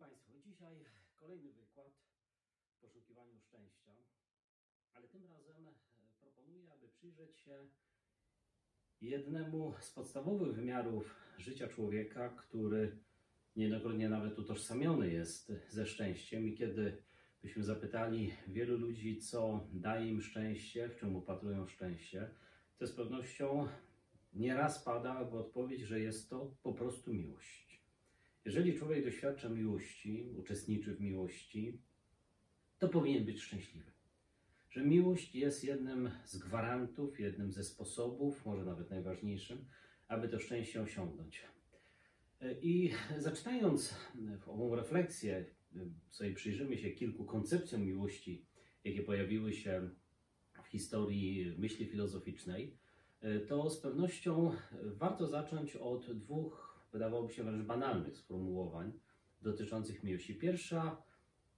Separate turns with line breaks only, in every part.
Państwo, dzisiaj kolejny wykład w poszukiwaniu szczęścia, ale tym razem e, proponuję, aby przyjrzeć się jednemu z podstawowych wymiarów życia człowieka, który niejednokrotnie nawet utożsamiony jest ze szczęściem. I kiedy byśmy zapytali wielu ludzi, co daje im szczęście, w czym upatrują szczęście, to z pewnością nieraz pada odpowiedź, że jest to po prostu miłość. Jeżeli człowiek doświadcza miłości, uczestniczy w miłości, to powinien być szczęśliwy. Że miłość jest jednym z gwarantów, jednym ze sposobów, może nawet najważniejszym, aby to szczęście osiągnąć. I zaczynając ową refleksję, sobie przyjrzymy się kilku koncepcjom miłości, jakie pojawiły się w historii myśli filozoficznej, to z pewnością warto zacząć od dwóch wydawałoby się wręcz banalnych sformułowań dotyczących miłości. Pierwsza,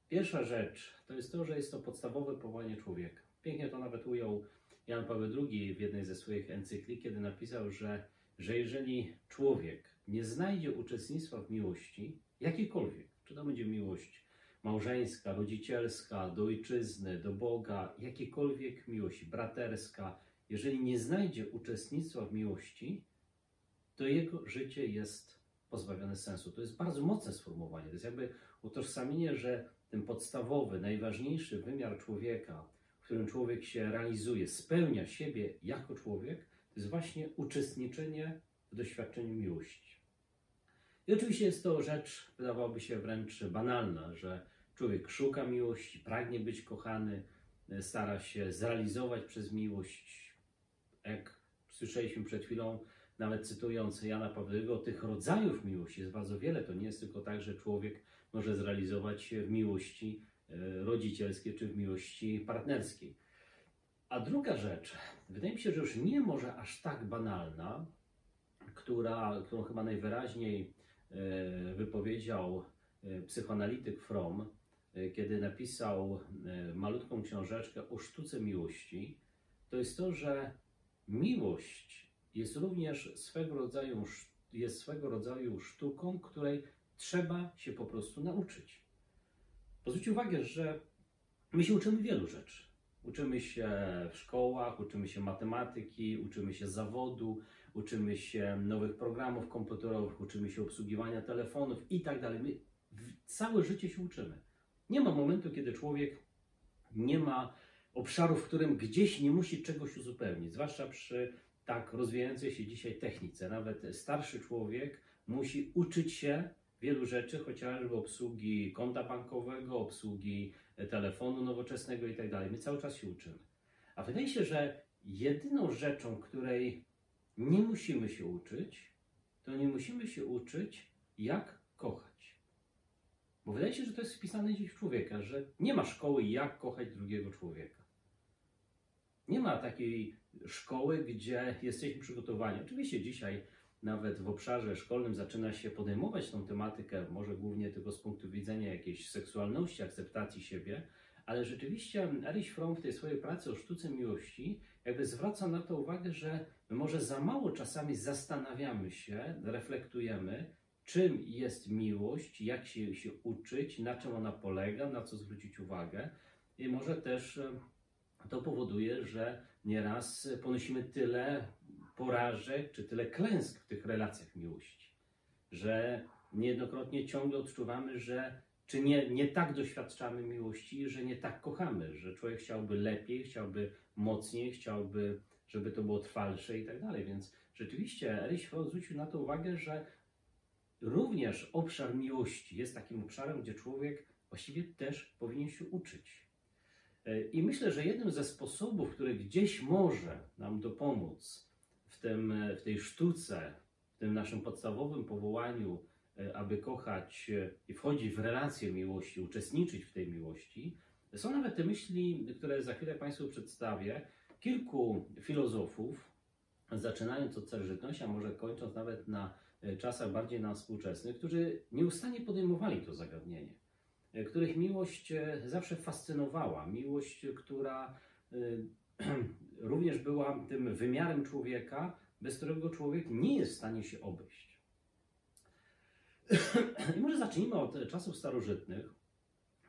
pierwsza rzecz to jest to, że jest to podstawowe powołanie człowieka. Pięknie to nawet ujął Jan Paweł II w jednej ze swoich encykli, kiedy napisał, że, że jeżeli człowiek nie znajdzie uczestnictwa w miłości, jakiejkolwiek, czy to będzie miłość małżeńska, rodzicielska, do ojczyzny, do Boga, jakiejkolwiek miłości, braterska, jeżeli nie znajdzie uczestnictwa w miłości, to jego życie jest pozbawione sensu. To jest bardzo mocne sformułowanie. To jest jakby utożsamienie, że ten podstawowy, najważniejszy wymiar człowieka, w którym człowiek się realizuje, spełnia siebie jako człowiek, to jest właśnie uczestniczenie w doświadczeniu miłości. I oczywiście jest to rzecz, wydawałoby się wręcz banalna, że człowiek szuka miłości, pragnie być kochany, stara się zrealizować przez miłość. Jak słyszeliśmy przed chwilą, nawet cytując Jana Pawłowego, tych rodzajów miłości jest bardzo wiele. To nie jest tylko tak, że człowiek może zrealizować się w miłości e, rodzicielskiej czy w miłości partnerskiej. A druga rzecz, wydaje mi się, że już nie może aż tak banalna, która, którą chyba najwyraźniej e, wypowiedział e, psychoanalityk Fromm, kiedy napisał malutką książeczkę o sztuce miłości, to jest to, że miłość jest również swego rodzaju, jest swego rodzaju sztuką, której trzeba się po prostu nauczyć. Pozwólcie uwagę, że my się uczymy wielu rzeczy. Uczymy się w szkołach, uczymy się matematyki, uczymy się zawodu, uczymy się nowych programów komputerowych, uczymy się obsługiwania telefonów i tak dalej. My całe życie się uczymy. Nie ma momentu, kiedy człowiek nie ma obszaru, w którym gdzieś nie musi czegoś uzupełnić, zwłaszcza przy tak rozwijającej się dzisiaj technice. Nawet starszy człowiek musi uczyć się wielu rzeczy, chociażby obsługi konta bankowego, obsługi telefonu nowoczesnego itd. Tak My cały czas się uczymy. A wydaje się, że jedyną rzeczą, której nie musimy się uczyć, to nie musimy się uczyć, jak kochać. Bo wydaje się, że to jest wpisane gdzieś w człowieka, że nie ma szkoły, jak kochać drugiego człowieka. Nie ma takiej szkoły, gdzie jesteśmy przygotowani. Oczywiście dzisiaj nawet w obszarze szkolnym zaczyna się podejmować tą tematykę, może głównie tylko z punktu widzenia jakiejś seksualności, akceptacji siebie, ale rzeczywiście Erich Fromm w tej swojej pracy o sztuce miłości jakby zwraca na to uwagę, że może za mało czasami zastanawiamy się, reflektujemy, czym jest miłość, jak się, się uczyć, na czym ona polega, na co zwrócić uwagę i może też to powoduje, że nieraz ponosimy tyle porażek czy tyle klęsk w tych relacjach miłości, że niejednokrotnie ciągle odczuwamy, że czy nie, nie tak doświadczamy miłości, że nie tak kochamy, że człowiek chciałby lepiej, chciałby mocniej, chciałby, żeby to było trwalsze i tak dalej. Więc rzeczywiście Erich Fromm zwrócił na to uwagę, że również obszar miłości jest takim obszarem, gdzie człowiek właściwie też powinien się uczyć. I myślę, że jednym ze sposobów, który gdzieś może nam dopomóc w, tym, w tej sztuce, w tym naszym podstawowym powołaniu, e, aby kochać e, i wchodzić w relacje miłości, uczestniczyć w tej miłości, są nawet te myśli, które za chwilę Państwu przedstawię. Kilku filozofów, zaczynając od starożytności, a może kończąc nawet na e, czasach bardziej na współczesnych, którzy nieustannie podejmowali to zagadnienie. E, których miłość e, zawsze fascynowała. Miłość, która e, również była tym wymiarem człowieka, bez którego człowiek nie jest w stanie się obejść. I może zacznijmy od czasów starożytnych,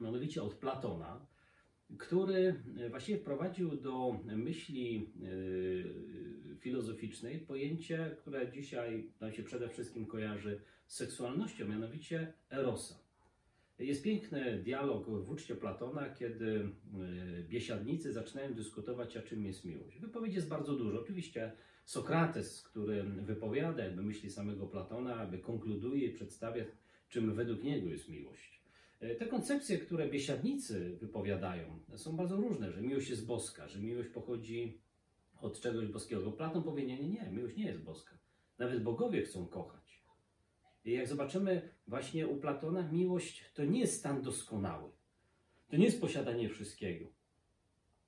mianowicie od Platona, który właściwie wprowadził do myśli filozoficznej pojęcie, które dzisiaj nam się przede wszystkim kojarzy z seksualnością, mianowicie erosa. Jest piękny dialog w uczcie Platona, kiedy yy, biesiadnicy zaczynają dyskutować, a czym jest miłość. Wypowiedzi jest bardzo dużo. Oczywiście Sokrates, który wypowiada jakby myśli samego Platona, aby konkluduje i przedstawia, czym według niego jest miłość. E, te koncepcje, które biesiadnicy wypowiadają, są bardzo różne, że miłość jest boska, że miłość pochodzi od czegoś boskiego. Platon powie, nie, nie, nie, miłość nie jest boska. Nawet bogowie chcą kochać. Jak zobaczymy właśnie u Platona, miłość to nie jest stan doskonały. To nie jest posiadanie wszystkiego.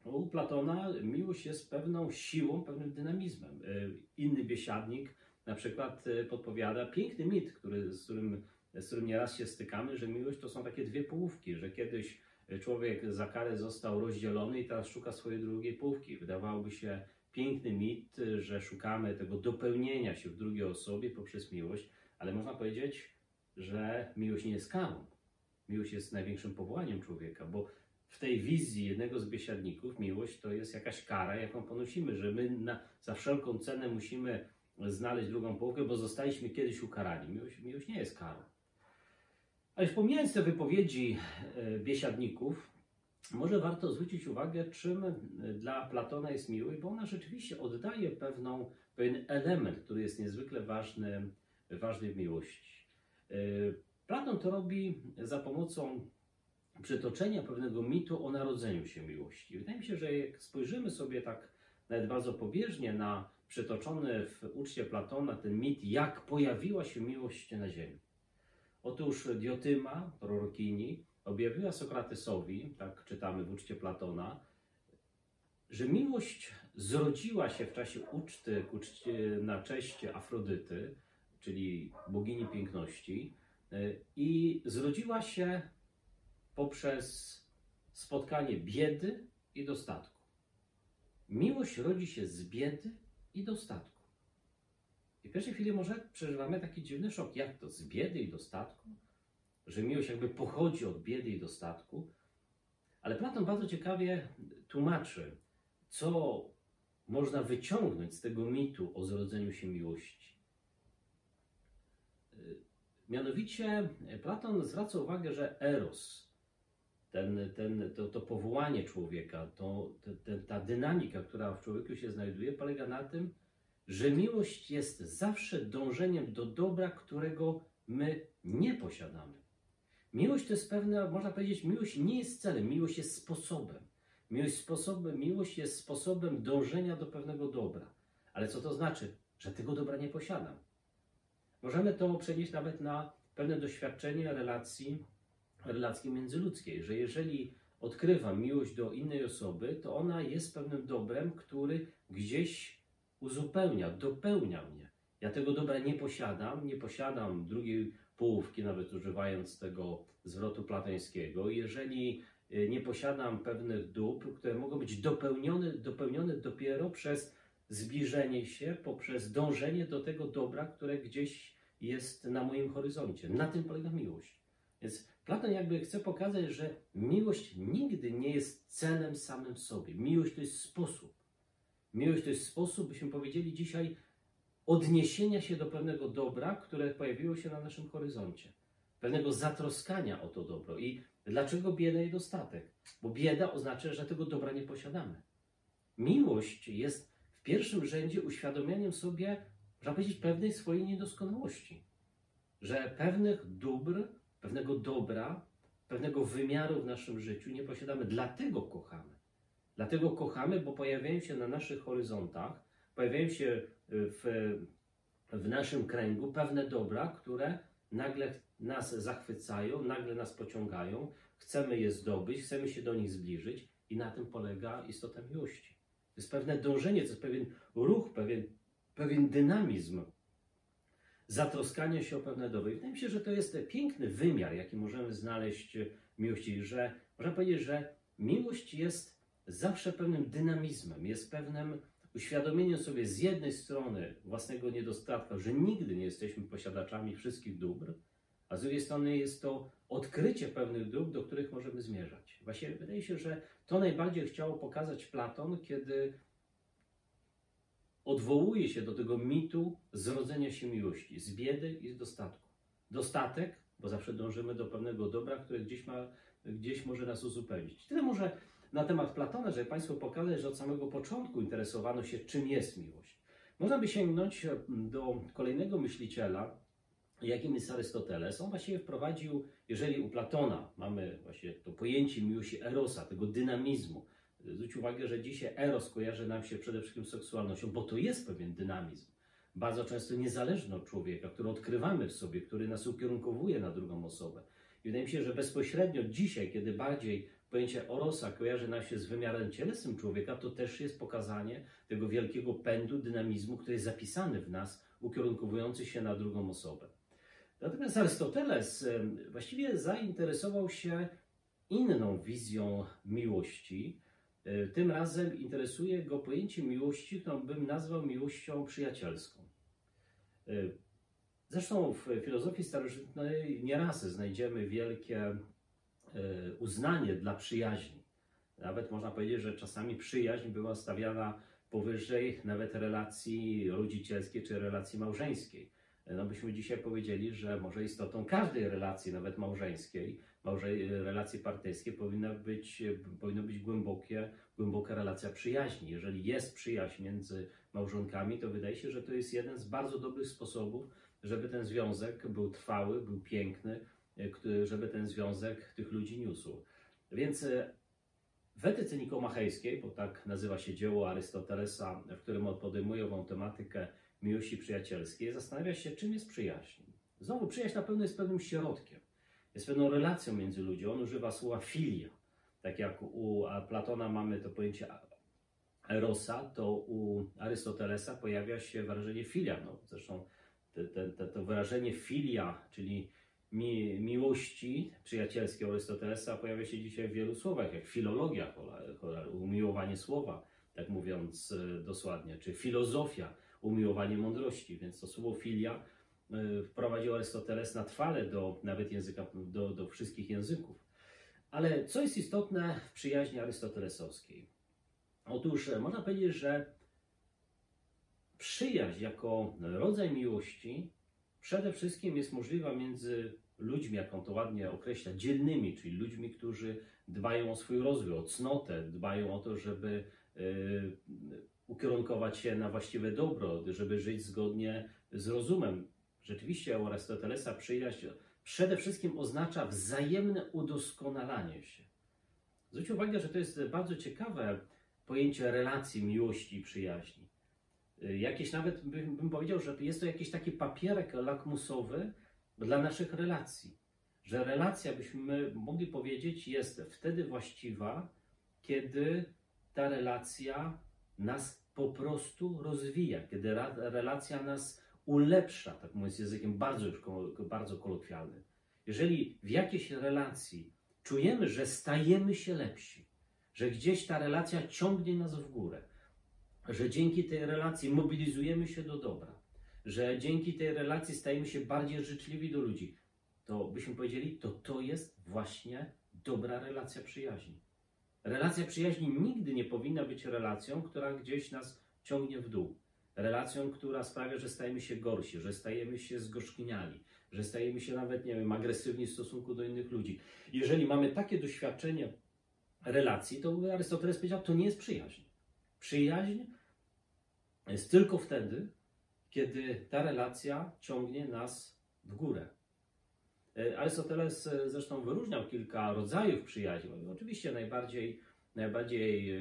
U Platona miłość jest pewną siłą, pewnym dynamizmem. E, inny biesiadnik na przykład e, podpowiada piękny mit, który, z którym z którym nieraz się stykamy, że miłość to są takie dwie połówki, że kiedyś człowiek za karę został rozdzielony i teraz szuka swojej drugiej połówki. Wydawałoby się piękny mit, że szukamy tego dopełnienia się w drugiej osobie poprzez miłość, ale można powiedzieć, że miłość nie jest karą. Miłość jest największym powołaniem człowieka, bo w tej wizji jednego z biesiadników miłość to jest jakaś kara, jaką ponosimy, że my na, za wszelką cenę musimy znaleźć drugą połówkę, bo zostaliśmy kiedyś ukarani. Miłość, miłość nie jest karą. Ale pomijając te wypowiedzi e, biesiadników, może warto zwrócić uwagę, czym e, dla Platona jest miłość, bo ona rzeczywiście oddaje pewną, pewien element, który jest niezwykle ważny, ważny w miłości. E, Platon to robi za pomocą przytoczenia pewnego mitu o narodzeniu się miłości. Wydaje mi się, że jak spojrzymy sobie tak nawet bardzo pobieżnie na przytoczony w uczcie Platona ten mit, jak pojawiła się miłość na ziemi. Otóż Diotyma, prorokini, objawiła Sokratesowi, tak czytamy w uczcie Platona, że miłość zrodziła się w czasie uczty, uczty na cześć Afrodyty, czyli bogini piękności, i zrodziła się poprzez spotkanie biedy i dostatku. Miłość rodzi się z biedy i dostatku. I w pierwszej chwili może przeżywamy taki dziwny szok. Jak to? Z biedy i dostatku? Że miłość jakby pochodzi od biedy i dostatku? Ale Platon bardzo ciekawie tłumaczy, co można wyciągnąć z tego mitu o zrodzeniu się miłości. Mianowicie Platon zwraca uwagę, że eros, ten, ten, to, to powołanie człowieka, to, te, ta dynamika, która w człowieku się znajduje, polega na tym, że miłość jest zawsze dążeniem do dobra, którego my nie posiadamy. Miłość to jest pewna, można powiedzieć, miłość nie jest celem, miłość jest sposobem. Miłość, sposobem, miłość jest sposobem dążenia do pewnego dobra. Ale co to znaczy? Że tego dobra nie posiadam. Możemy to przenieść nawet na pewne doświadczenie relacji, relacji międzyludzkiej, że jeżeli odkrywam miłość do innej osoby, to ona jest pewnym dobrem, który gdzieś uzupełnia, dopełnia mnie. Ja tego dobra nie posiadam, nie posiadam drugiej połówki, nawet używając tego zwrotu platońskiego. Jeżeli y, nie posiadam pewnych dóbr, które mogą być dopełnione, dopełnione dopiero przez zbliżenie się, poprzez dążenie do tego dobra, które gdzieś jest na moim horyzoncie. Na tym polega miłość. Więc Platon jakby chce pokazać, że miłość nigdy nie jest celem samym sobie. Miłość to jest sposób. Miłość to jest sposób, byśmy powiedzieli dzisiaj, odniesienia się do pewnego dobra, które pojawiło się na naszym horyzoncie. Pewnego zatroskania o to dobro. I dlaczego bieda i dostatek? Bo bieda oznacza, że tego dobra nie posiadamy. Miłość jest w pierwszym rzędzie uświadomieniem sobie, można powiedzieć, pewnej swojej niedoskonałości. Że pewnych dóbr, pewnego dobra, pewnego wymiaru w naszym życiu nie posiadamy. Dlatego kochamy. Dlatego kochamy, bo pojawiają się na naszych horyzontach, pojawiają się y, w, w naszym kręgu pewne dobra, które nagle nas zachwycają, nagle nas pociągają, chcemy je zdobyć, chcemy się do nich zbliżyć i na tym polega istota miłości. To jest pewne dążenie, to jest pewien ruch, pewien, pewien dynamizm zatroskania się o pewne dobra. I wydaje mi się, że to jest piękny wymiar, jaki możemy znaleźć w miłości, że można powiedzieć, że miłość jest zawsze pewnym dynamizmem, jest pewnym uświadomieniem sobie z jednej strony własnego niedostatku, że nigdy nie jesteśmy posiadaczami wszystkich dóbr, a z drugiej strony jest to odkrycie pewnych dróg, do których możemy zmierzać. Właśnie wydaje się, że to najbardziej chciał pokazać Platon, kiedy odwołuje się do tego mitu zrodzenia się miłości, z biedy i z dostatku. Dostatek, bo zawsze dążymy do pewnego dobra, które gdzieś, ma, gdzieś może nas uzupełnić. Tyle może na temat Platona, żeby Państwu pokazać, że od samego początku interesowano się, czym jest miłość. Można by sięgnąć do kolejnego myśliciela, jakim jest Arystoteles. On właściwie wprowadził, jeżeli u Platona mamy właśnie to pojęcie miłości erosa, tego dynamizmu, zwróć uwagę, że dzisiaj eros kojarzy nam się przede wszystkim z seksualnością, bo to jest pewien dynamizm, bardzo często niezależny od człowieka, który odkrywamy w sobie, który nas ukierunkowuje na drugą osobę. I wydaje mi się, że bezpośrednio dzisiaj, kiedy bardziej pojęcie orosa kojarzy nam się z wymiarem cielesnym człowieka, to też jest pokazanie tego wielkiego pędu, dynamizmu, który jest zapisany w nas, ukierunkowujący się na drugą osobę. Natomiast Arystoteles właściwie zainteresował się inną wizją miłości. E, tym razem interesuje go pojęcie miłości, którą bym nazwał miłością przyjacielską. E, zresztą w filozofii starożytnej nieraz znajdziemy wielkie e, uznanie dla przyjaźni. Nawet można powiedzieć, że czasami przyjaźń była stawiana powyżej nawet relacji rodzicielskiej czy relacji małżeńskiej no byśmy dzisiaj powiedzieli, że może istotą każdej relacji, nawet małżeńskiej, małżej, relacji partnerskiej powinna być, powinno być głębokie, głęboka relacja przyjaźni. Jeżeli jest przyjaźń między małżonkami, to wydaje się, że to jest jeden z bardzo dobrych sposobów, żeby ten związek był trwały, był piękny, żeby ten związek tych ludzi niósł. Więc e, w etyce nikomachejskiej, bo tak nazywa się dzieło Arystotelesa, w którym podejmuje ową tematykę miłości przyjacielskiej, zastanawia się, czym jest przyjaźń. Znowu, przyjaźń na pewno jest pewnym środkiem, jest pewną relacją między ludźmi. On używa słowa filia. Tak jak u Platona mamy to pojęcie erosa, to u Arystotelesa pojawia się wyrażenie filia. No, zresztą te, te, te, to wyrażenie filia, czyli mi, miłości przyjacielskiej Arystotelesa pojawia się dzisiaj w wielu słowach, jak filologia, umiłowanie słowa, tak mówiąc e, dosłownie, czy filozofia, umiłowanie mądrości. Więc to słowo filia wprowadził Arystoteles na trwale do nawet języka, do, do wszystkich języków. Ale co jest istotne w przyjaźni arystotelesowskiej? Otóż e, można powiedzieć, że przyjaźń jako rodzaj miłości przede wszystkim jest możliwa między ludźmi, jak on to ładnie określa, dzielnymi, czyli ludźmi, którzy dbają o swój rozwój, o cnotę, dbają o to, żeby e, ukierunkować się na właściwe dobro, żeby żyć zgodnie z rozumem. Rzeczywiście u Arystotelesa przyjaźń przede wszystkim oznacza wzajemne udoskonalanie się. Zwróć uwagę, że to jest bardzo ciekawe pojęcie relacji, miłości i przyjaźni. Jakieś nawet bym powiedział, że jest to jakiś taki papierek lakmusowy dla naszych relacji. Że relacja, byśmy mogli powiedzieć, jest wtedy właściwa, kiedy ta relacja nas po prostu rozwija, kiedy relacja nas ulepsza, tak mówiąc językiem bardzo, bardzo kolokwialnym. Jeżeli w jakiejś relacji czujemy, że stajemy się lepsi, że gdzieś ta relacja ciągnie nas w górę, że dzięki tej relacji mobilizujemy się do dobra, że dzięki tej relacji stajemy się bardziej życzliwi do ludzi, to byśmy powiedzieli, to to jest właśnie dobra relacja przyjaźni. Relacja przyjaźni nigdy nie powinna być relacją, która gdzieś nas ciągnie w dół. Relacją, która sprawia, że stajemy się gorsi, że stajemy się zgorzkniali, że stajemy się nawet, nie wiem, agresywni w stosunku do innych ludzi. Jeżeli mamy takie doświadczenie relacji, to Arystoteles powiedział, to nie jest przyjaźń. Przyjaźń jest tylko wtedy, kiedy ta relacja ciągnie nas w górę. E, Arystoteles e, zresztą wyróżniał kilka rodzajów przyjaźni. Oczywiście najbardziej, najbardziej e,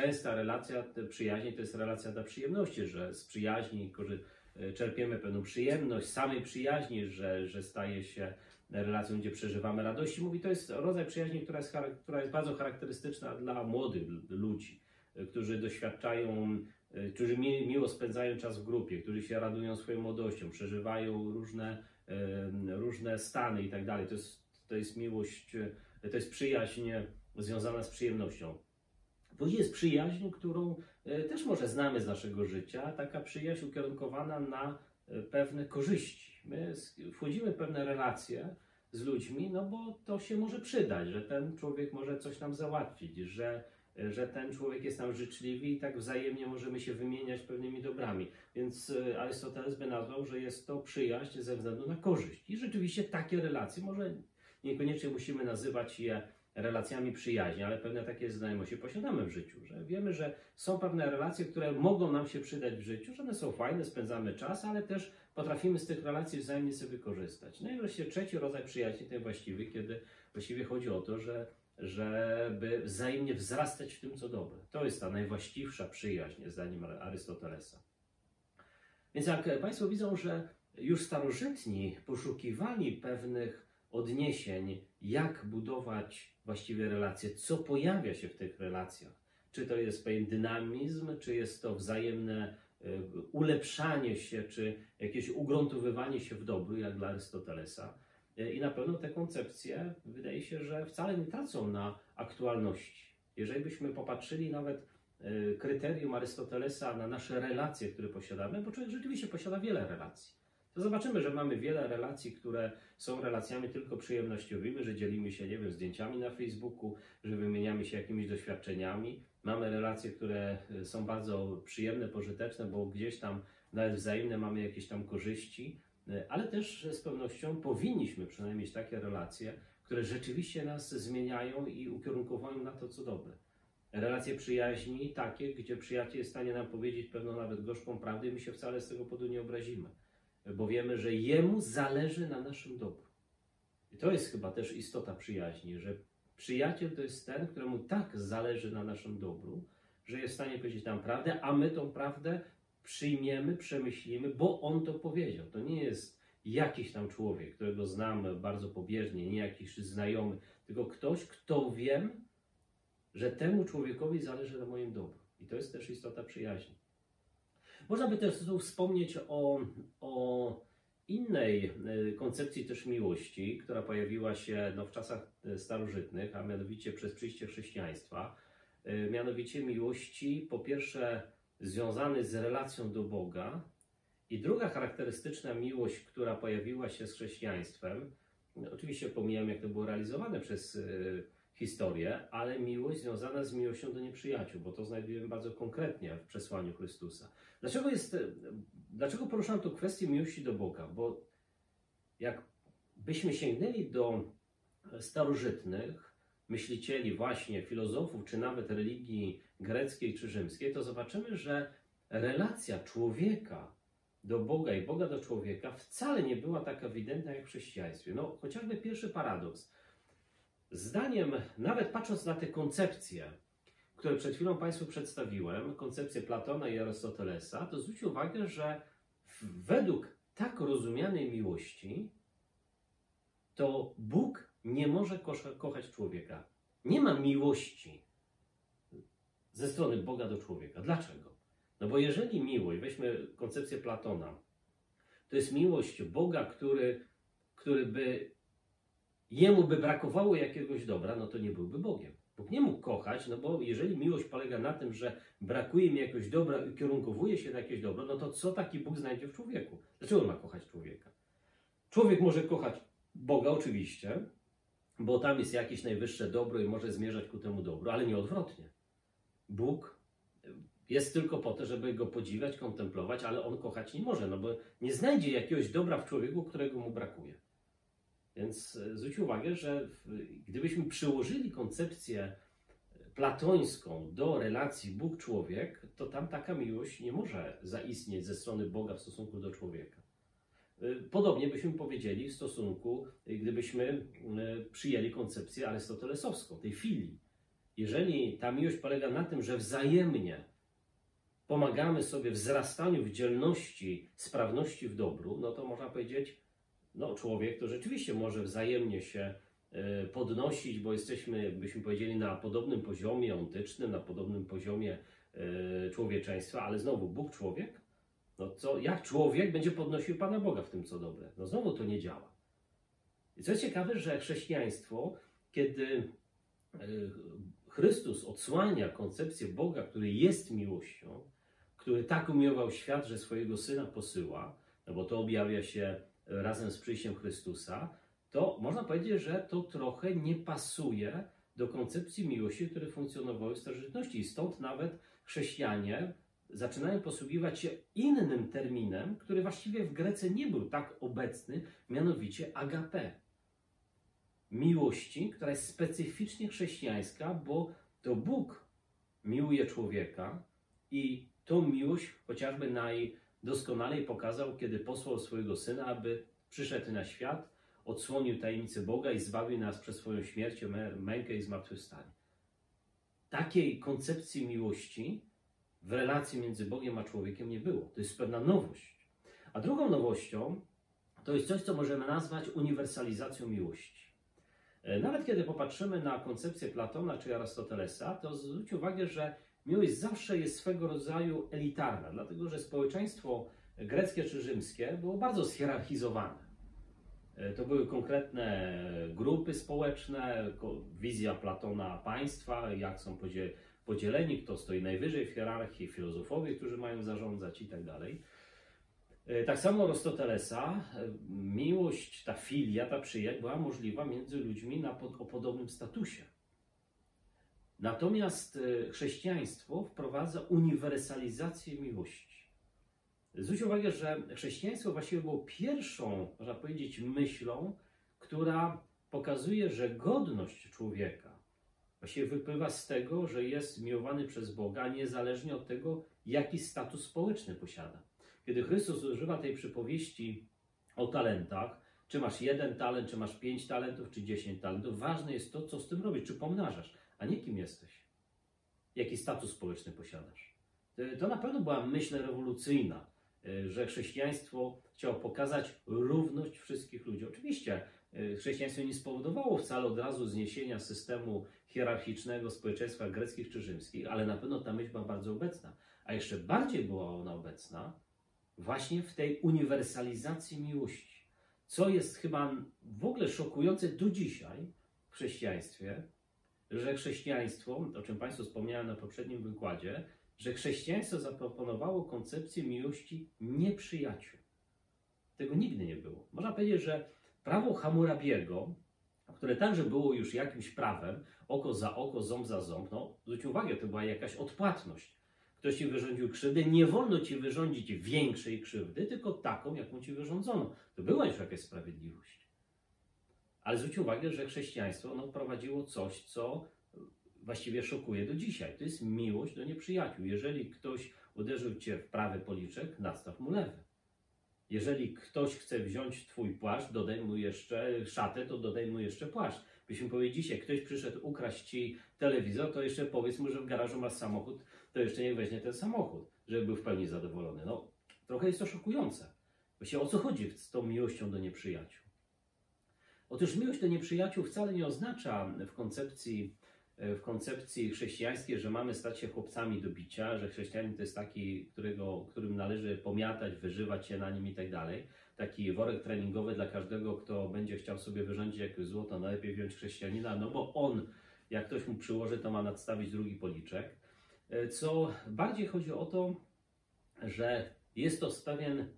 częsta relacja przyjaźni to jest relacja dla przyjemności, że z przyjaźni czerpiemy pewną przyjemność, samej przyjaźni, że, że staje się relacją, gdzie przeżywamy radość. Mówi, to jest rodzaj przyjaźni, która jest, która jest bardzo charakterystyczna dla młodych ludzi, którzy doświadczają, którzy miło spędzają czas w grupie, którzy się radują swoją młodością, przeżywają różne różne stany i tak dalej. To jest, to jest miłość, to jest przyjaźń związana z przyjemnością. Później jest przyjaźń, którą e, też może znamy z naszego życia, taka przyjaźń ukierunkowana na e, pewne korzyści. My wchodzimy w pewne relacje z ludźmi, no bo to się może przydać, że ten człowiek może coś nam załatwić, że, że ten człowiek jest nam życzliwy i tak wzajemnie możemy się wymieniać pewnymi dobrami. Więc e, Arystoteles by nazwał, że jest to przyjaźń ze względu na korzyść. I rzeczywiście takie relacje, może niekoniecznie musimy nazywać je relacjami przyjaźni, ale pewne takie znajomości posiadamy w życiu, że wiemy, że są pewne relacje, które mogą nam się przydać w życiu, że one są fajne, spędzamy czas, ale też potrafimy z tych relacji wzajemnie sobie korzystać. No i wreszcie trzeci rodzaj przyjaźni, ten właściwy, kiedy właściwie chodzi o to, że żeby wzajemnie wzrastać w tym, co dobre. To jest ta najwłaściwsza przyjaźń, zdaniem Arystotelesa. Więc jak Państwo widzą, że już starożytni poszukiwali pewnych odniesień, jak budować właściwie relacje, co pojawia się w tych relacjach. Czy to jest pewien dynamizm, czy jest to wzajemne e, ulepszanie się, czy jakieś ugruntowywanie się w dobru, jak dla Arystotelesa. E, I na pewno te koncepcje wydaje się, że wcale nie tracą na aktualności. Jeżeli byśmy popatrzyli nawet e, kryterium Arystotelesa na nasze relacje, które posiadamy, bo człowiek rzeczywiście posiada wiele relacji to zobaczymy, że mamy wiele relacji, które są relacjami tylko przyjemnościowymi, że dzielimy się, nie wiem, zdjęciami na Facebooku, że wymieniamy się jakimiś doświadczeniami. Mamy relacje, które e, są bardzo przyjemne, pożyteczne, bo gdzieś tam nawet wzajemne mamy jakieś tam korzyści, e, ale też z pewnością powinniśmy przynajmniej mieć takie relacje, które rzeczywiście nas zmieniają i ukierunkowują na to, co dobre. Relacje przyjaźni takie, gdzie przyjaciel jest w stanie nam powiedzieć pewną nawet gorzką prawdę i my się wcale z tego powodu nie obrazimy bo wiemy, że Jemu zależy na naszym dobru. I to jest chyba też istota przyjaźni, że przyjaciel to jest ten, któremu tak zależy na naszym dobru, że jest w stanie powiedzieć nam prawdę, a my tą prawdę przyjmiemy, przemyślimy, bo on to powiedział. To nie jest jakiś tam człowiek, którego znamy bardzo pobieżnie, nie jakiś znajomy, tylko ktoś, kto wiem, że temu człowiekowi zależy na moim dobru. I to jest też istota przyjaźni. Można by też tu wspomnieć o, o innej e, koncepcji też miłości, która pojawiła się no, w czasach e, starożytnych, a mianowicie przez przyjście chrześcijaństwa. E, mianowicie miłości, po pierwsze, związanej z relacją do Boga, i druga charakterystyczna miłość, która pojawiła się z chrześcijaństwem, oczywiście pomijam, jak to było realizowane przez historię, ale miłość związana z miłością do nieprzyjaciół, bo to znajdujemy bardzo konkretnie w przesłaniu Chrystusa. Dlaczego, jest, dlaczego poruszam tu kwestię miłości do Boga? Bo jak byśmy sięgnęli do starożytnych myślicieli, właśnie filozofów, czy nawet religii greckiej czy rzymskiej, to zobaczymy, że relacja człowieka do Boga i Boga do człowieka wcale nie była tak ewidentna jak w chrześcijaństwie. No, chociażby pierwszy paradoks. Zdaniem, nawet patrząc na te koncepcje, które przed chwilą Państwu przedstawiłem, koncepcję Platona i Arystotelesa, to zwróćcie uwagę, że według tak rozumianej miłości, to Bóg nie może kochać człowieka. Nie ma miłości ze strony Boga do człowieka. Dlaczego? No bo jeżeli miłość, weźmy koncepcję Platona, to jest miłość Boga, który, który by jemu by brakowało jakiegoś dobra, no to nie byłby Bogiem. Bóg nie mógł kochać, no bo jeżeli miłość polega na tym, że brakuje mi jakiegoś dobra i kierunkowuje się na jakieś dobro, no to co taki Bóg znajdzie w człowieku? Dlaczego on ma kochać człowieka? Człowiek może kochać Boga oczywiście, bo tam jest jakieś najwyższe dobro i może zmierzać ku temu dobru, ale nie odwrotnie. Bóg jest tylko po to, żeby go podziwiać, kontemplować, ale on kochać nie może, no bo nie znajdzie jakiegoś dobra w człowieku, którego mu brakuje. Więc e, zwróć uwagę, że gdybyśmy przyłożyli koncepcję platońską do relacji Bóg-człowiek, to tam taka miłość nie może zaistnieć ze strony Boga w stosunku do człowieka. E, podobnie byśmy powiedzieli w stosunku, e, gdybyśmy przyjęli koncepcję arystotelesowską, tej filii. Jeżeli ta miłość polega na tym, że wzajemnie pomagamy sobie w wzrastaniu w dzielności, sprawności w dobru, no to można powiedzieć, no, człowiek to rzeczywiście może wzajemnie się e, podnosić, bo jesteśmy, jakbyśmy powiedzieli, na podobnym poziomie ontycznym, na podobnym poziomie e, człowieczeństwa, ale znowu Bóg człowiek, no co, jak człowiek będzie podnosił Pana Boga w tym, co dobre? No znowu to nie działa. I co jest ciekawe, że chrześcijaństwo, kiedy e, Chrystus odsłania koncepcję Boga, który jest miłością, który tak umiłował świat, że swojego Syna posyła, no bo to objawia się razem z przyjściem Chrystusa, to można powiedzieć, że to trochę nie pasuje do koncepcji miłości, które funkcjonowały w starożytności. I stąd nawet chrześcijanie zaczynają posługiwać się innym terminem, który właściwie w Grece nie był tak obecny, mianowicie agape. Miłości, która jest specyficznie chrześcijańska, bo to Bóg miłuje człowieka i tą miłość chociażby najdoskonalej pokazał, kiedy posłał swojego syna, aby przyszedł na świat, odsłonił tajemnicę Boga i zbawił nas przez swoją śmierć, mękę i zmartwychwstanie. Takiej koncepcji miłości w relacji między Bogiem a człowiekiem nie było. To jest pewna nowość. A drugą nowością to jest coś, co możemy nazwać uniwersalizacją miłości. E, nawet kiedy popatrzymy na koncepcję Platona czy Arystotelesa, to zwróć uwagę, że miłość zawsze jest swego rodzaju elitarna, dlatego że społeczeństwo greckie czy rzymskie było bardzo schierarchizowane. E, to były konkretne grupy społeczne, wizja Platona państwa, jak są podzieleni, kto stoi najwyżej w hierarchii, filozofowie, którzy mają zarządzać i tak dalej. E, tak samo Arystotelesa, e, miłość, ta filia, ta przyjaźń była możliwa między ludźmi na pod, o podobnym statusie. Natomiast chrześcijaństwo wprowadza uniwersalizację miłości. Zwróć uwagę, że chrześcijaństwo właściwie było pierwszą, można powiedzieć, myślą, która pokazuje, że godność człowieka właściwie wypływa z tego, że jest miłowany przez Boga, niezależnie od tego, jaki status społeczny posiada. Kiedy Chrystus używa tej przypowieści o talentach, czy masz jeden talent, czy masz pięć talentów, czy dziesięć talentów, ważne jest to, co z tym robisz, czy pomnażasz, a nie kim jesteś, jaki status społeczny posiadasz. To na pewno była myśl rewolucyjna E, że chrześcijaństwo chciało pokazać równość wszystkich ludzi. Oczywiście e, chrześcijaństwo nie spowodowało wcale od razu zniesienia systemu hierarchicznego społeczeństwa greckich czy rzymskich, ale na pewno ta myśl była bardzo obecna. A jeszcze bardziej była ona obecna właśnie w tej uniwersalizacji miłości. Co jest chyba w ogóle szokujące do dzisiaj w chrześcijaństwie, że chrześcijaństwo, o czym Państwu wspomniałem na poprzednim wykładzie, że chrześcijaństwo zaproponowało koncepcję miłości nieprzyjaciół. Tego nigdy nie było. Można powiedzieć, że prawo Hammurabiego, które także było już jakimś prawem, oko za oko, ząb za ząb, no zwróć uwagę, to była jakaś odpłatność. Ktoś ci wyrządził krzywdę, nie wolno ci wyrządzić większej krzywdy, tylko taką, jaką ci wyrządzono. To była już jakaś sprawiedliwość. Ale zwróć uwagę, że chrześcijaństwo no, prowadziło coś, co właściwie szokuje do dzisiaj. To jest miłość do nieprzyjaciół. Jeżeli ktoś uderzył cię w prawy policzek, nastaw mu lewy. Jeżeli ktoś chce wziąć twój płaszcz, dodaj mu jeszcze szatę, to dodaj mu jeszcze płaszcz. Byśmy powiedzieli dzisiaj, ktoś przyszedł ukraść ci telewizor, to jeszcze powiedz mu, że w garażu masz samochód, to jeszcze niech weźmie ten samochód, żeby był w pełni zadowolony. No, trochę jest to szokujące. Właściwie o co chodzi z tą miłością do nieprzyjaciół? Otóż miłość do nieprzyjaciół wcale nie oznacza w koncepcji w koncepcji chrześcijańskiej, że mamy stać się chłopcami do bicia, że chrześcijanin to jest taki, którego, którym należy pomiatać, wyżywać się na nim i tak dalej. Taki worek treningowy dla każdego, kto będzie chciał sobie wyrządzić jakieś złoto, najlepiej wziąć chrześcijanina, no bo on, jak ktoś mu przyłoży, to ma nadstawić drugi policzek. E, co bardziej chodzi o to, że jest to pewien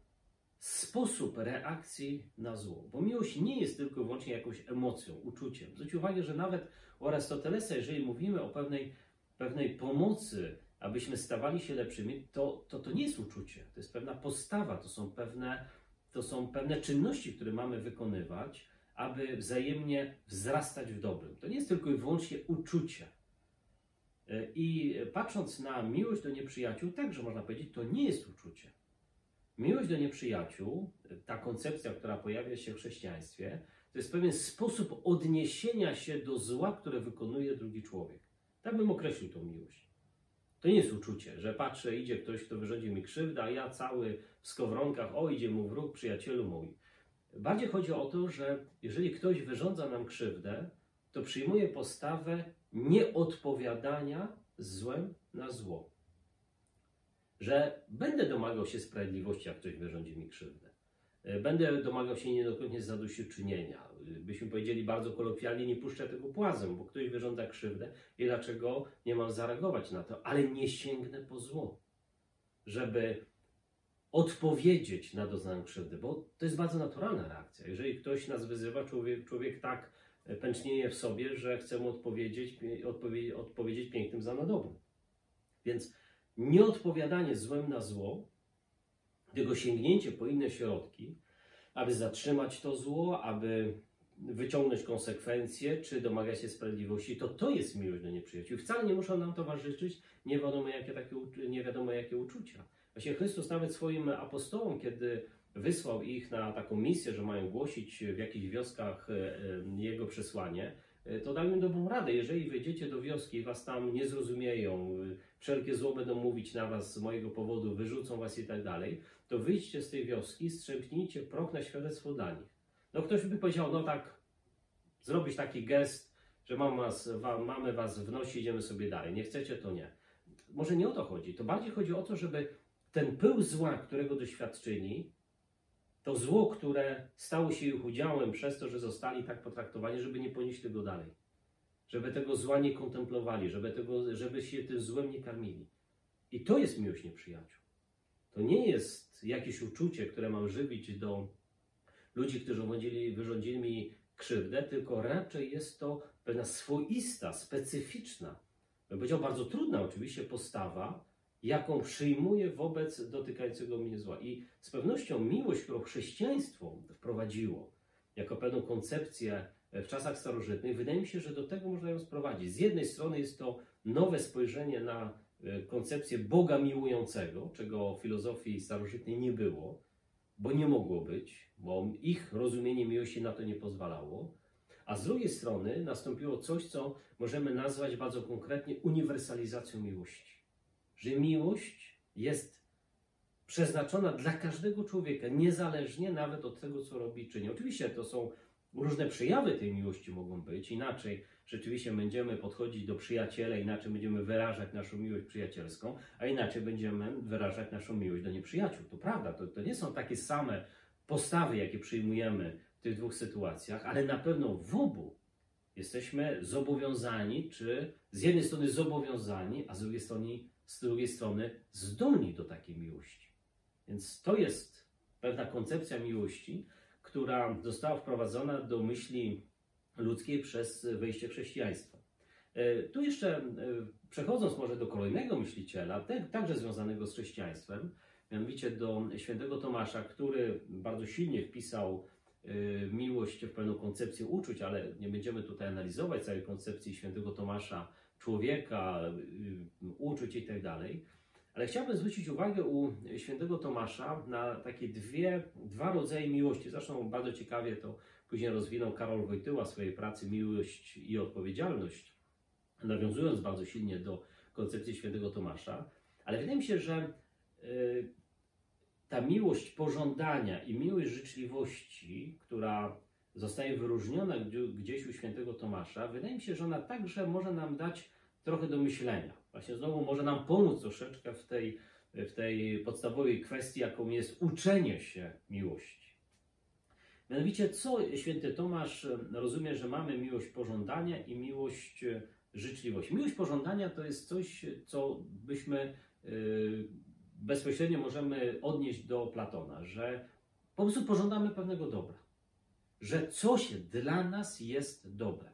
sposób reakcji na zło. Bo miłość nie jest tylko wyłącznie jakąś emocją, uczuciem. Zwróć uwagę, że nawet u Arystotelesa, jeżeli mówimy o pewnej, pewnej pomocy, abyśmy stawali się lepszymi, to, to to nie jest uczucie, to jest pewna postawa, to są pewne, to są pewne czynności, które mamy wykonywać, aby wzajemnie wzrastać w dobrym. To nie jest tylko i wyłącznie uczucie. I patrząc na miłość do nieprzyjaciół, także można powiedzieć, to nie jest uczucie. Miłość do nieprzyjaciół, ta koncepcja, która pojawia się w chrześcijaństwie, to jest pewien sposób odniesienia się do zła, które wykonuje drugi człowiek. Tak bym określił tą miłość. To nie jest uczucie, że patrzę, idzie ktoś, kto wyrządzi mi krzywdę, a ja cały w skowronkach, o idzie mu wróg, przyjacielu mój. Bardziej chodzi o to, że jeżeli ktoś wyrządza nam krzywdę, to przyjmuje postawę nieodpowiadania złem na zło że będę domagał się sprawiedliwości, jak ktoś wyrządzi mi krzywdę. E, będę domagał się niejednokrotnie zadośćuczynienia. E, byśmy powiedzieli bardzo kolokwialnie, nie puszczę tego płazem, bo ktoś wyrządza krzywdę i dlaczego nie mam zareagować na to, ale nie sięgnę po zło. Żeby
odpowiedzieć na doznaną krzywdę, bo to jest bardzo naturalna reakcja. Jeżeli ktoś nas wyzywa, człowiek, człowiek tak pęcznieje w sobie, że chce mu odpowiedzieć, odpowie, odpowiedzieć pięknym za na dobre. Więc nieodpowiadanie złem na zło, tylko sięgnięcie po inne środki, aby zatrzymać to zło, aby wyciągnąć konsekwencje, czy domagać się sprawiedliwości, to to jest miłość do nieprzyjaciół. Wcale nie muszą nam towarzyszyć nie wiadomo jakie, takie, nie wiadomo jakie uczucia. Właśnie Chrystus nawet swoim apostołom, kiedy wysłał ich na taką misję, że mają głosić w jakichś wioskach e, e, Jego przesłanie, to dał im dobrą radę. Jeżeli wejdziecie do wioski i was tam nie zrozumieją, wszelkie zło będą mówić na was z mojego powodu, wyrzucą was i tak dalej, to wyjdźcie z tej wioski, strzępnijcie proch na świadectwo dla nich. No ktoś by powiedział, no tak, zrobić taki gest, że mamy was, mamy was w idziemy sobie dalej. Nie chcecie, to nie. Może nie o to chodzi. To bardziej chodzi o to, żeby ten pył zła, którego doświadczyli, to zło, które stało się ich udziałem przez to, że zostali tak potraktowani, żeby nie ponieść tego dalej. Żeby tego zła nie kontemplowali, żeby, tego, żeby się tym złem nie karmili. I to jest miłość nieprzyjaciół. To nie jest jakieś uczucie, które mam żywić do ludzi, którzy wyrządzili, wyrządzili mi krzywdę, tylko raczej jest to pewna swoista, specyficzna, bym powiedział bardzo trudna oczywiście postawa, jaką przyjmuję wobec dotykającego mnie zła. I z pewnością miłość, którą chrześcijaństwo wprowadziło jako pewną koncepcję w czasach starożytnych, wydaje mi się, że do tego można ją sprowadzić. Z jednej strony jest to nowe spojrzenie na e, koncepcję Boga miłującego, czego w filozofii starożytnej nie było, bo nie mogło być, bo ich rozumienie miłości na to nie pozwalało. A z drugiej strony nastąpiło coś, co możemy nazwać bardzo konkretnie uniwersalizacją miłości że miłość jest przeznaczona dla każdego człowieka, niezależnie nawet od tego, co robi czyni. Oczywiście to są różne przejawy tej miłości mogą być, inaczej rzeczywiście będziemy podchodzić do przyjaciela, inaczej będziemy wyrażać naszą miłość przyjacielską, a inaczej będziemy wyrażać naszą miłość do nieprzyjaciół. To prawda, to, to nie są takie same postawy, jakie przyjmujemy w tych dwóch sytuacjach, ale na pewno w obu jesteśmy zobowiązani, czy z jednej strony zobowiązani, a z drugiej strony z drugiej strony zdolni do takiej miłości. Więc to jest pewna koncepcja miłości, która została wprowadzona do myśli ludzkiej przez wejście chrześcijaństwa. E, tu jeszcze e, przechodząc może do kolejnego myśliciela, także związanego z chrześcijaństwem, mianowicie do świętego Tomasza, który bardzo silnie wpisał miłość w pewną koncepcję uczuć, ale nie będziemy tutaj analizować całej koncepcji świętego Tomasza człowieka, y, uczuć i tak dalej. Ale chciałbym zwrócić uwagę u świętego Tomasza na takie dwie, dwa rodzaje miłości. Zresztą bardzo ciekawie to później rozwinął Karol Wojtyła w swojej pracy Miłość i Odpowiedzialność, nawiązując bardzo silnie do koncepcji świętego Tomasza. Ale wydaje mi się, że y, ta miłość pożądania i miłość życzliwości, która zostaje wyróżniona gdzieś u świętego Tomasza, wydaje mi się, że ona także może nam dać trochę do myślenia. Właśnie znowu może nam pomóc troszeczkę w tej, w tej podstawowej kwestii, jaką jest uczenie się miłości. Mianowicie, co święty Tomasz rozumie, że mamy miłość pożądania i miłość życzliwości. Miłość pożądania to jest coś, co byśmy yy, bezpośrednio możemy odnieść do Platona, że po prostu pożądamy pewnego dobra że coś dla nas jest dobre.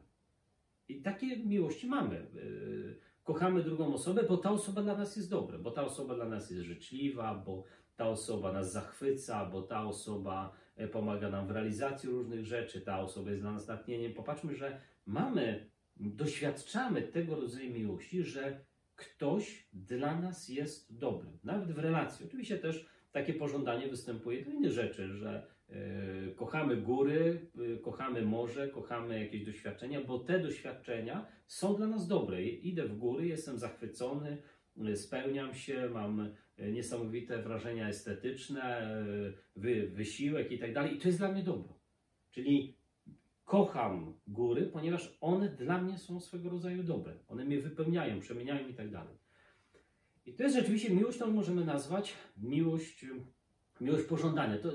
I takie miłości mamy. Y, kochamy drugą osobę, bo ta osoba dla nas jest dobra, bo ta osoba dla nas jest życzliwa, bo ta osoba nas zachwyca, bo ta osoba e, pomaga nam w realizacji różnych rzeczy, ta osoba jest dla nas natchnieniem. Popatrzmy, że mamy, doświadczamy tego rodzaju miłości, że ktoś dla nas jest dobry, nawet w relacji. Oczywiście też takie pożądanie występuje do innych rzeczy, że E, kochamy góry, e, kochamy morze, kochamy jakieś doświadczenia, bo te doświadczenia są dla nas dobre. Idę w góry, jestem zachwycony, e, spełniam się, mam niesamowite wrażenia estetyczne, wy, wysiłek i tak dalej. I to jest dla mnie dobro. Czyli kocham góry, ponieważ one dla mnie są swego rodzaju dobre. One mnie wypełniają, przemieniają i tak dalej. I to jest rzeczywiście miłość, którą możemy nazwać miłość, miłość pożądania. To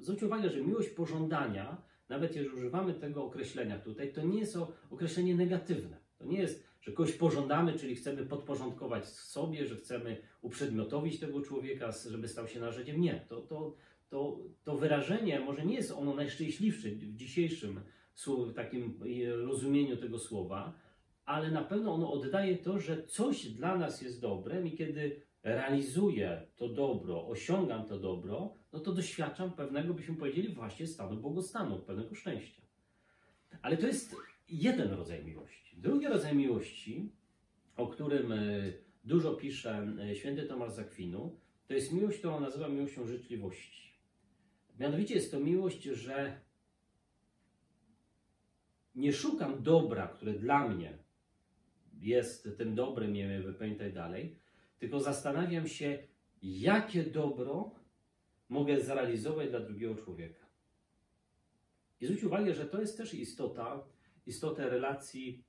zwróćcie uwagę, że miłość pożądania, nawet jeżeli używamy tego określenia tutaj, to nie jest określenie negatywne. To nie jest
że kogoś pożądamy, czyli chcemy podporządkować sobie, że chcemy uprzedmiotowić tego człowieka, żeby stał się narzędziem. Nie, to, to, to, to wyrażenie może nie jest ono najszczęśliwsze w dzisiejszym takim rozumieniu tego słowa, ale na pewno ono oddaje to, że coś dla nas jest dobrem i kiedy realizuję to dobro, osiągam to dobro, no to doświadczam pewnego, byśmy powiedzieli, właśnie stanu błogostanu, pewnego szczęścia. Ale to jest jeden rodzaj miłości. Drugi rodzaj miłości, o którym e, dużo pisze e, święty Tomasz Zakwinu, to jest miłość, którą nazywa miłością życzliwości. Mianowicie jest to miłość, że nie szukam dobra, które dla mnie jest tym dobrem, nie wiem, tak dalej, tylko zastanawiam się, jakie dobro mogę zrealizować dla drugiego człowieka. I zwróć uwagę, że to jest też istota, istota relacji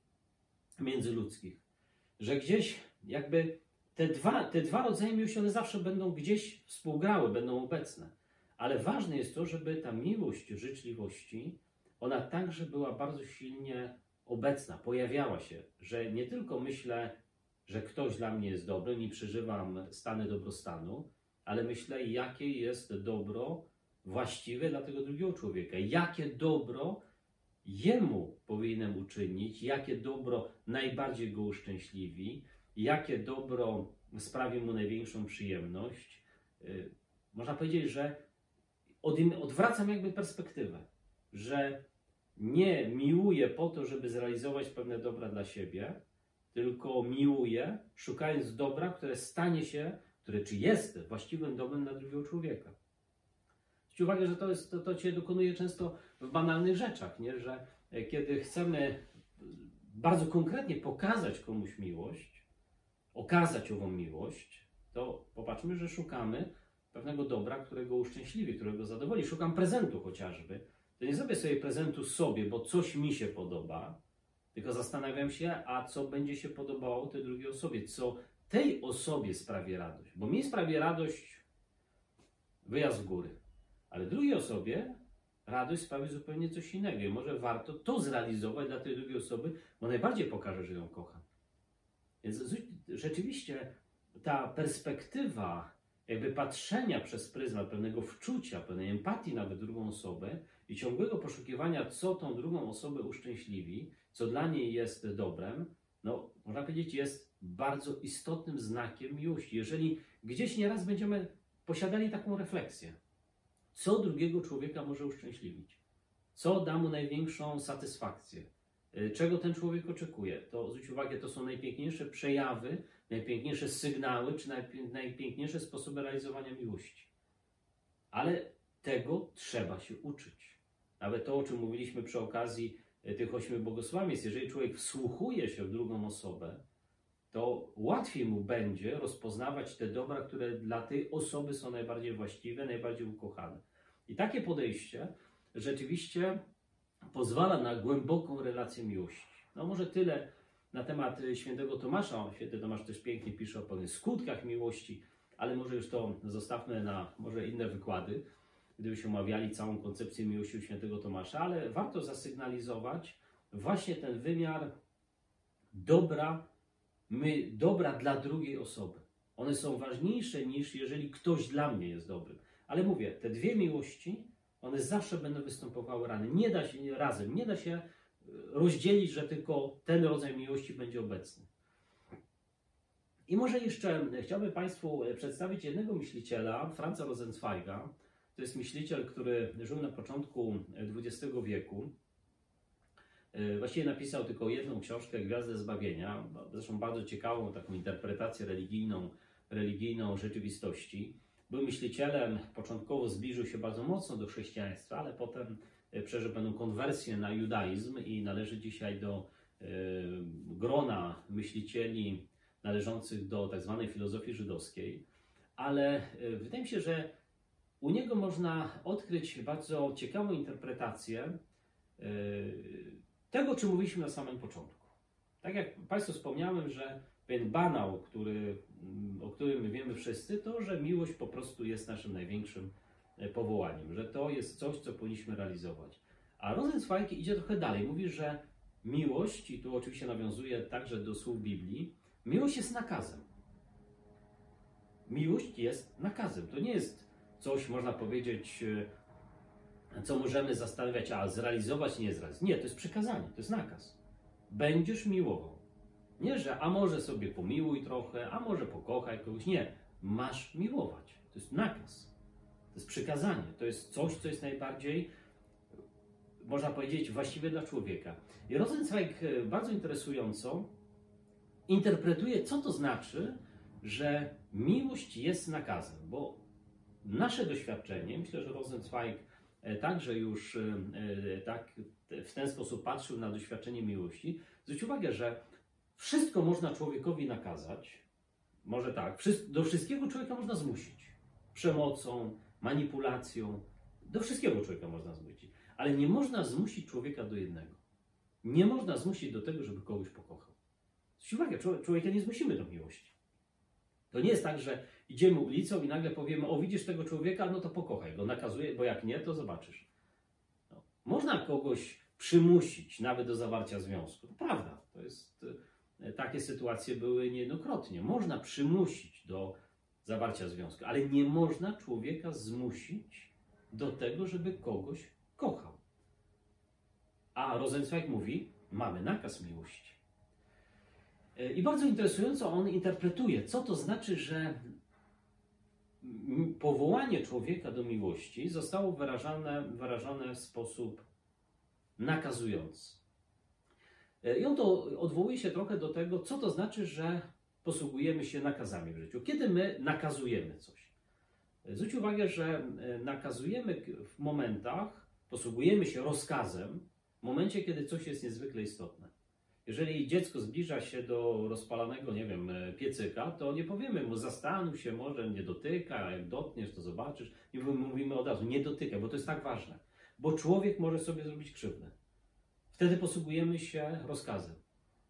międzyludzkich. Że gdzieś jakby te dwa, te dwa rodzaje miłości, one zawsze będą gdzieś współgrały, będą obecne. Ale ważne jest to, żeby ta miłość życzliwości, ona także była bardzo silnie obecna, pojawiała się, że nie tylko myślę, że ktoś dla mnie jest dobrym i przeżywam stany dobrostanu, ale myślę, jakie jest dobro właściwe dla tego drugiego człowieka, jakie dobro jemu powinienem uczynić, jakie dobro najbardziej go uszczęśliwi, jakie dobro sprawi mu największą przyjemność. Y, można powiedzieć, że odwracam jakby perspektywę, że nie miłuję po to, żeby zrealizować pewne dobra dla siebie, tylko miłuję, szukając dobra, które stanie się, które czy jest właściwym dobrem dla drugiego człowieka. Zwróćcie uwagę, że to, jest, to, to się dokonuje często w banalnych rzeczach, nie? że e, kiedy chcemy bardzo konkretnie pokazać komuś miłość, okazać ową miłość, to popatrzmy, że szukamy pewnego dobra, którego uszczęśliwi, którego zadowoli. Szukam prezentu chociażby. To nie zrobię sobie prezentu sobie, bo coś mi się podoba, tylko zastanawiam się, a co będzie się podobało tej drugiej osobie, co tej osobie sprawi radość. Bo mi sprawi radość wyjazd w góry, ale drugiej osobie radość sprawi zupełnie coś innego. I może warto to zrealizować dla tej drugiej osoby, bo najbardziej pokaże, że ją kocha. Więc rzeczywiście ta perspektywa jakby patrzenia przez pryzmat pewnego wczucia, pewnej empatii nawet drugą osobę i ciągłego poszukiwania, co tą drugą osobę uszczęśliwi, co dla niej jest dobrem, no można powiedzieć, jest bardzo istotnym znakiem miłości. Jeżeli gdzieś nieraz będziemy posiadali taką refleksję, co drugiego człowieka może uszczęśliwić, co da mu największą satysfakcję, y, czego ten człowiek oczekuje, to zwróć uwagę, to są najpiękniejsze przejawy, najpiękniejsze sygnały, czy najpiękniejsze sposoby realizowania miłości. Ale tego trzeba się uczyć. Nawet to, o czym mówiliśmy przy okazji y, tych ośmiu błogosławieństw, jeżeli człowiek wsłuchuje się w drugą osobę, to łatwiej mu będzie rozpoznawać te dobra, które dla tej osoby są najbardziej właściwe, najbardziej ukochane. I takie podejście rzeczywiście pozwala na głęboką relację miłości. No może tyle na temat świętego Tomasza. Święty Tomasz też pięknie pisze o pewnych skutkach miłości, ale może już to zostawmy na może inne wykłady, gdybyśmy omawiali całą koncepcję miłości świętego Tomasza, ale warto zasygnalizować właśnie ten wymiar dobra, my, dobra dla drugiej osoby. One są ważniejsze niż jeżeli ktoś dla mnie jest dobrym. Ale mówię, te dwie miłości, one zawsze będą występowały rany. Nie da się razem, nie da się rozdzielić, że tylko ten rodzaj miłości będzie obecny. I może jeszcze chciałbym Państwu e, przedstawić jednego myśliciela, Franza Rosenzweiga. To jest myśliciel, który żył na początku XX wieku. E, właściwie napisał tylko jedną książkę, Gwiazdę Zbawienia, zresztą bardzo ciekawą taką interpretację religijną, religijną rzeczywistości. Był myślicielem, początkowo zbliżył się bardzo mocno do chrześcijaństwa, ale potem e, przeżył pewną konwersję na judaizm i należy dzisiaj do y, grona myślicieli należących do tak zwanej filozofii żydowskiej. Ale y, wydaje mi się, że u niego można odkryć bardzo ciekawą interpretację tego, czym mówiliśmy na samym początku. Tak jak Państwu wspomniałem, że pewien banał, który, o którym wiemy wszyscy, to, że miłość po prostu jest naszym największym e, powołaniem, że to jest coś, co powinniśmy realizować. A Rosenzweig idzie trochę dalej. Mówi, że miłość, i tu oczywiście nawiązuję także do słów Biblii, miłość jest nakazem. Miłość jest nakazem. To nie jest coś, można powiedzieć, e, co możemy zastanawiać, a zrealizować, nie zrealizować. Nie, to jest przykazanie, to jest nakaz. Będziesz miłował. Nie, że a może sobie pomiłuj trochę, a może pokochaj kogoś. Nie, masz miłować. To jest nakaz. To jest przykazanie. To jest coś, co jest najbardziej, można powiedzieć, właściwe dla człowieka. I Rosenzweig e, bardzo interesująco interpretuje, co to znaczy, że miłość jest nakazem, bo nasze doświadczenie, myślę, że Rosenzweig e, także już e, tak w ten sposób patrzył na doświadczenie miłości. Zwróć uwagę, że wszystko można człowiekowi nakazać, może tak, do wszystkiego człowieka można zmusić. Przemocą, manipulacją, do wszystkiego człowieka można zmusić. Ale nie można zmusić człowieka do jednego. Nie można zmusić do tego, żeby kogoś pokochał. Zwróć uwagę, człowieka nie zmusimy do miłości. To nie jest tak, że idziemy ulicą i nagle powiemy, o widzisz tego człowieka, no to pokochaj go, nakazuje, bo jak nie, to zobaczysz. No. Można kogoś przymusić nawet do zawarcia związku. To prawda, to jest, e, takie sytuacje były niejednokrotnie. Można przymusić do zawarcia związku, ale nie można człowieka zmusić do tego, żeby kogoś kochał. A Rosenzweig mówi, mamy nakaz miłości. E, I bardzo interesująco on interpretuje, co to znaczy, że powołanie człowieka do miłości zostało wyrażane, wyrażone w sposób nakazujący. E, I on to odwołuje się trochę do tego, co to znaczy, że posługujemy się nakazami w życiu. Kiedy my nakazujemy coś. E, zwróć uwagę, że nakazujemy w momentach, posługujemy się rozkazem w momencie, kiedy coś jest niezwykle istotne. Jeżeli dziecko zbliża się do rozpalanego, nie wiem, e, piecyka, to nie powiemy mu zastanów się, może nie dotyka, jak dotkniesz, to zobaczysz. I mówimy od razu, nie dotykaj, bo to jest tak ważne. Bo człowiek może sobie zrobić krzywdę. Wtedy posługujemy się rozkazem.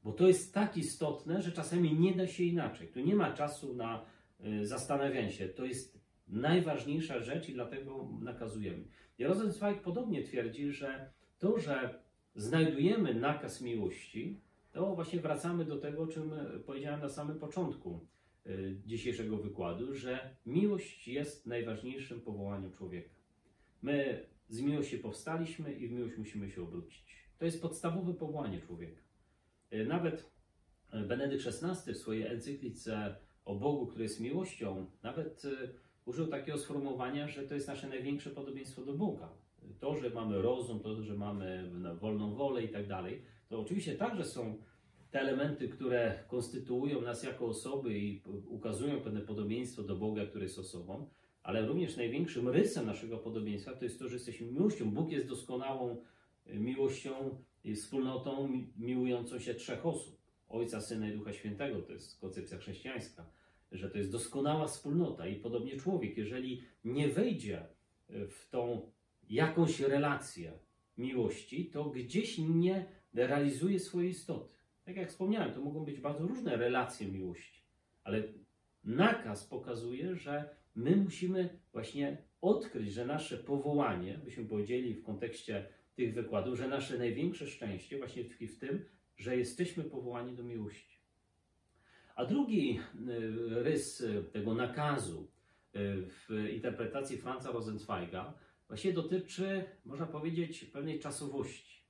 Bo to jest tak istotne, że czasami nie da się inaczej. Tu nie ma czasu na y, zastanawianie się. To jest najważniejsza rzecz i dlatego nakazujemy. I Rosenzweig podobnie twierdzi, że to, że znajdujemy nakaz miłości, to właśnie wracamy do tego, o czym powiedziałem na samym początku y, dzisiejszego wykładu, że miłość jest najważniejszym powołaniem człowieka. My z miłości powstaliśmy i w miłość musimy się obrócić. To jest podstawowe powołanie człowieka. Y, nawet Benedykt XVI w swojej encyklice o Bogu, który jest miłością, nawet y, użył takiego sformułowania, że to jest nasze największe podobieństwo do Boga to, że mamy rozum, to, że mamy wolną wolę i tak dalej, to oczywiście także są te elementy, które konstytuują nas jako osoby i ukazują pewne podobieństwo do Boga, który jest osobą, ale również największym rysem naszego podobieństwa to jest to, że jesteśmy miłością. Bóg jest doskonałą miłością wspólnotą miłującą się trzech osób. Ojca, Syna i Ducha Świętego, to jest koncepcja chrześcijańska, że to jest doskonała wspólnota i podobnie człowiek, jeżeli nie wejdzie w tą jakąś relację miłości, to gdzieś nie realizuje swojej istoty. Tak jak wspomniałem, to mogą być bardzo różne relacje miłości, ale nakaz pokazuje, że my musimy właśnie odkryć, że nasze powołanie, byśmy powiedzieli w kontekście tych wykładów, że nasze największe szczęście właśnie tkwi w tym, że jesteśmy powołani do miłości. A drugi y, rys tego nakazu y, w interpretacji Franza Rosenzweiga właśnie dotyczy, można powiedzieć, pewnej czasowości.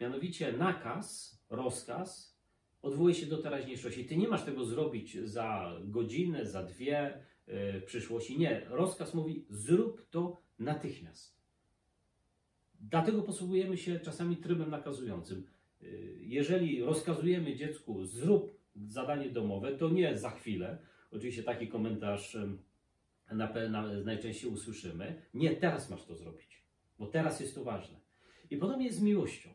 Mianowicie nakaz, rozkaz odwołuje się do teraźniejszości. Ty nie masz tego zrobić za godzinę, za dwie w przyszłości. Nie, rozkaz mówi zrób to natychmiast. Dlatego posługujemy się czasami trybem nakazującym. Yy, jeżeli rozkazujemy dziecku zrób zadanie domowe, to nie za chwilę. Oczywiście taki komentarz na, na, najczęściej usłyszymy, nie, teraz masz to zrobić, bo teraz jest to ważne. I podobnie jest z miłością.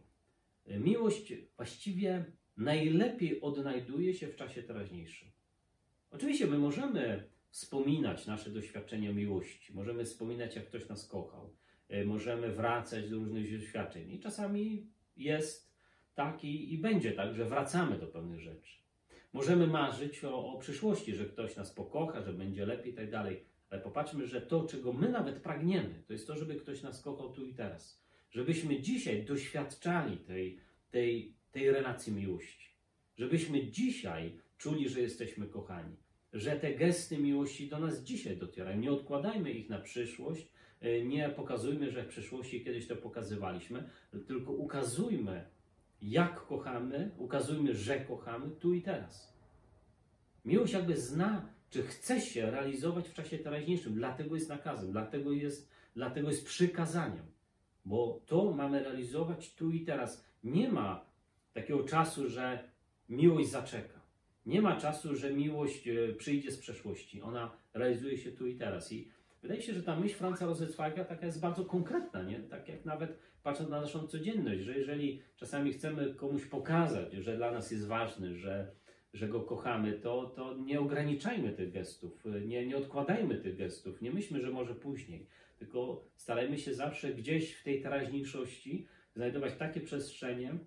Miłość właściwie najlepiej odnajduje się w czasie teraźniejszym. Oczywiście my możemy wspominać nasze doświadczenia miłości, możemy wspominać, jak ktoś nas kochał, możemy wracać do różnych doświadczeń i czasami jest taki i będzie tak, że wracamy do pewnych rzeczy. Możemy marzyć o, o przyszłości, że ktoś nas pokocha, że będzie lepiej i tak dalej. Ale popatrzmy, że to, czego my nawet pragniemy, to jest to, żeby ktoś nas kochał tu i teraz. Żebyśmy dzisiaj doświadczali tej, tej tej relacji miłości. Żebyśmy dzisiaj czuli, że jesteśmy kochani, że te gesty miłości do nas dzisiaj docierają. Nie odkładajmy ich na przyszłość, e, nie pokazujmy, że w przeszłości kiedyś to pokazywaliśmy, tylko ukazujmy, jak kochamy, ukazujmy, że kochamy tu i teraz. Miłość jakby zna, czy chce się realizować w czasie teraźniejszym, dlatego jest nakazem, dlatego jest, dlatego jest przykazaniem, bo to mamy realizować tu i teraz. Nie ma takiego czasu, że miłość zaczeka. Nie ma czasu, że miłość e, przyjdzie z przeszłości. Ona realizuje się tu i teraz. I wydaje się, że ta myśl Franza Rosenzweiga taka jest bardzo konkretna, nie? tak jak nawet patrząc na naszą codzienność, że jeżeli czasami chcemy komuś pokazać, że dla nas jest ważny, że, że go kochamy, to, to nie ograniczajmy tych gestów, nie, nie odkładajmy tych gestów, nie myślmy, że może później, tylko starajmy się zawsze gdzieś w tej teraźniejszości znajdować takie przestrzenie,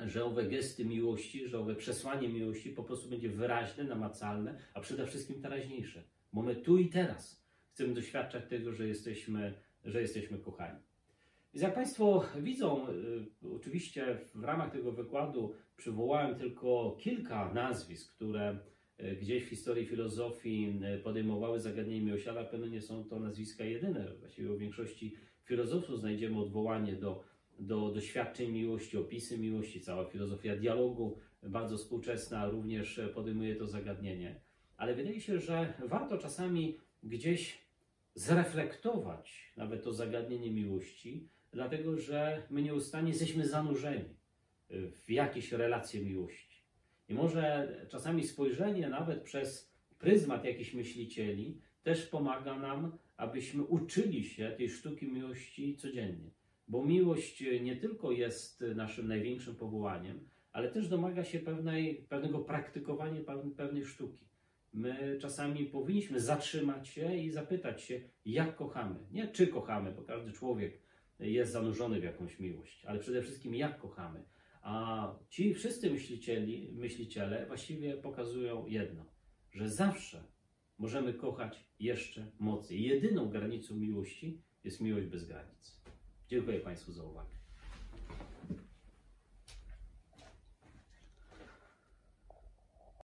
że owe gesty miłości, że owe przesłanie miłości po prostu będzie wyraźne, namacalne, a przede wszystkim teraźniejsze. Bo my tu i teraz chcemy doświadczać tego, że jesteśmy, że jesteśmy kochani. Więc jak Państwo widzą, y, oczywiście w ramach tego wykładu przywołałem tylko kilka nazwisk, które y, gdzieś w historii filozofii y, podejmowały zagadnienie miłości, ale pewno nie są to nazwiska jedyne. Właściwie u większości filozofów znajdziemy odwołanie do do doświadczeń miłości, opisy miłości, cała filozofia dialogu, bardzo współczesna, również podejmuje to zagadnienie. Ale wydaje się, że warto czasami gdzieś zreflektować nawet to zagadnienie miłości, dlatego że my nieustannie jesteśmy zanurzeni w jakieś relacje miłości. I może czasami spojrzenie nawet przez pryzmat jakichś myślicieli też pomaga nam, abyśmy uczyli się tej sztuki miłości codziennie. Bo miłość nie tylko jest naszym największym powołaniem, ale też domaga się pewnej, pewnego praktykowania pewnej sztuki. My czasami powinniśmy zatrzymać się i zapytać się, jak kochamy. Nie czy kochamy, bo każdy człowiek jest zanurzony w jakąś miłość, ale przede wszystkim jak kochamy. A ci wszyscy myślicieli, myśliciele właściwie pokazują jedno, że zawsze możemy kochać jeszcze mocniej. Jedyną granicą miłości jest miłość bez granic. Dziękuję Państwu za uwagę.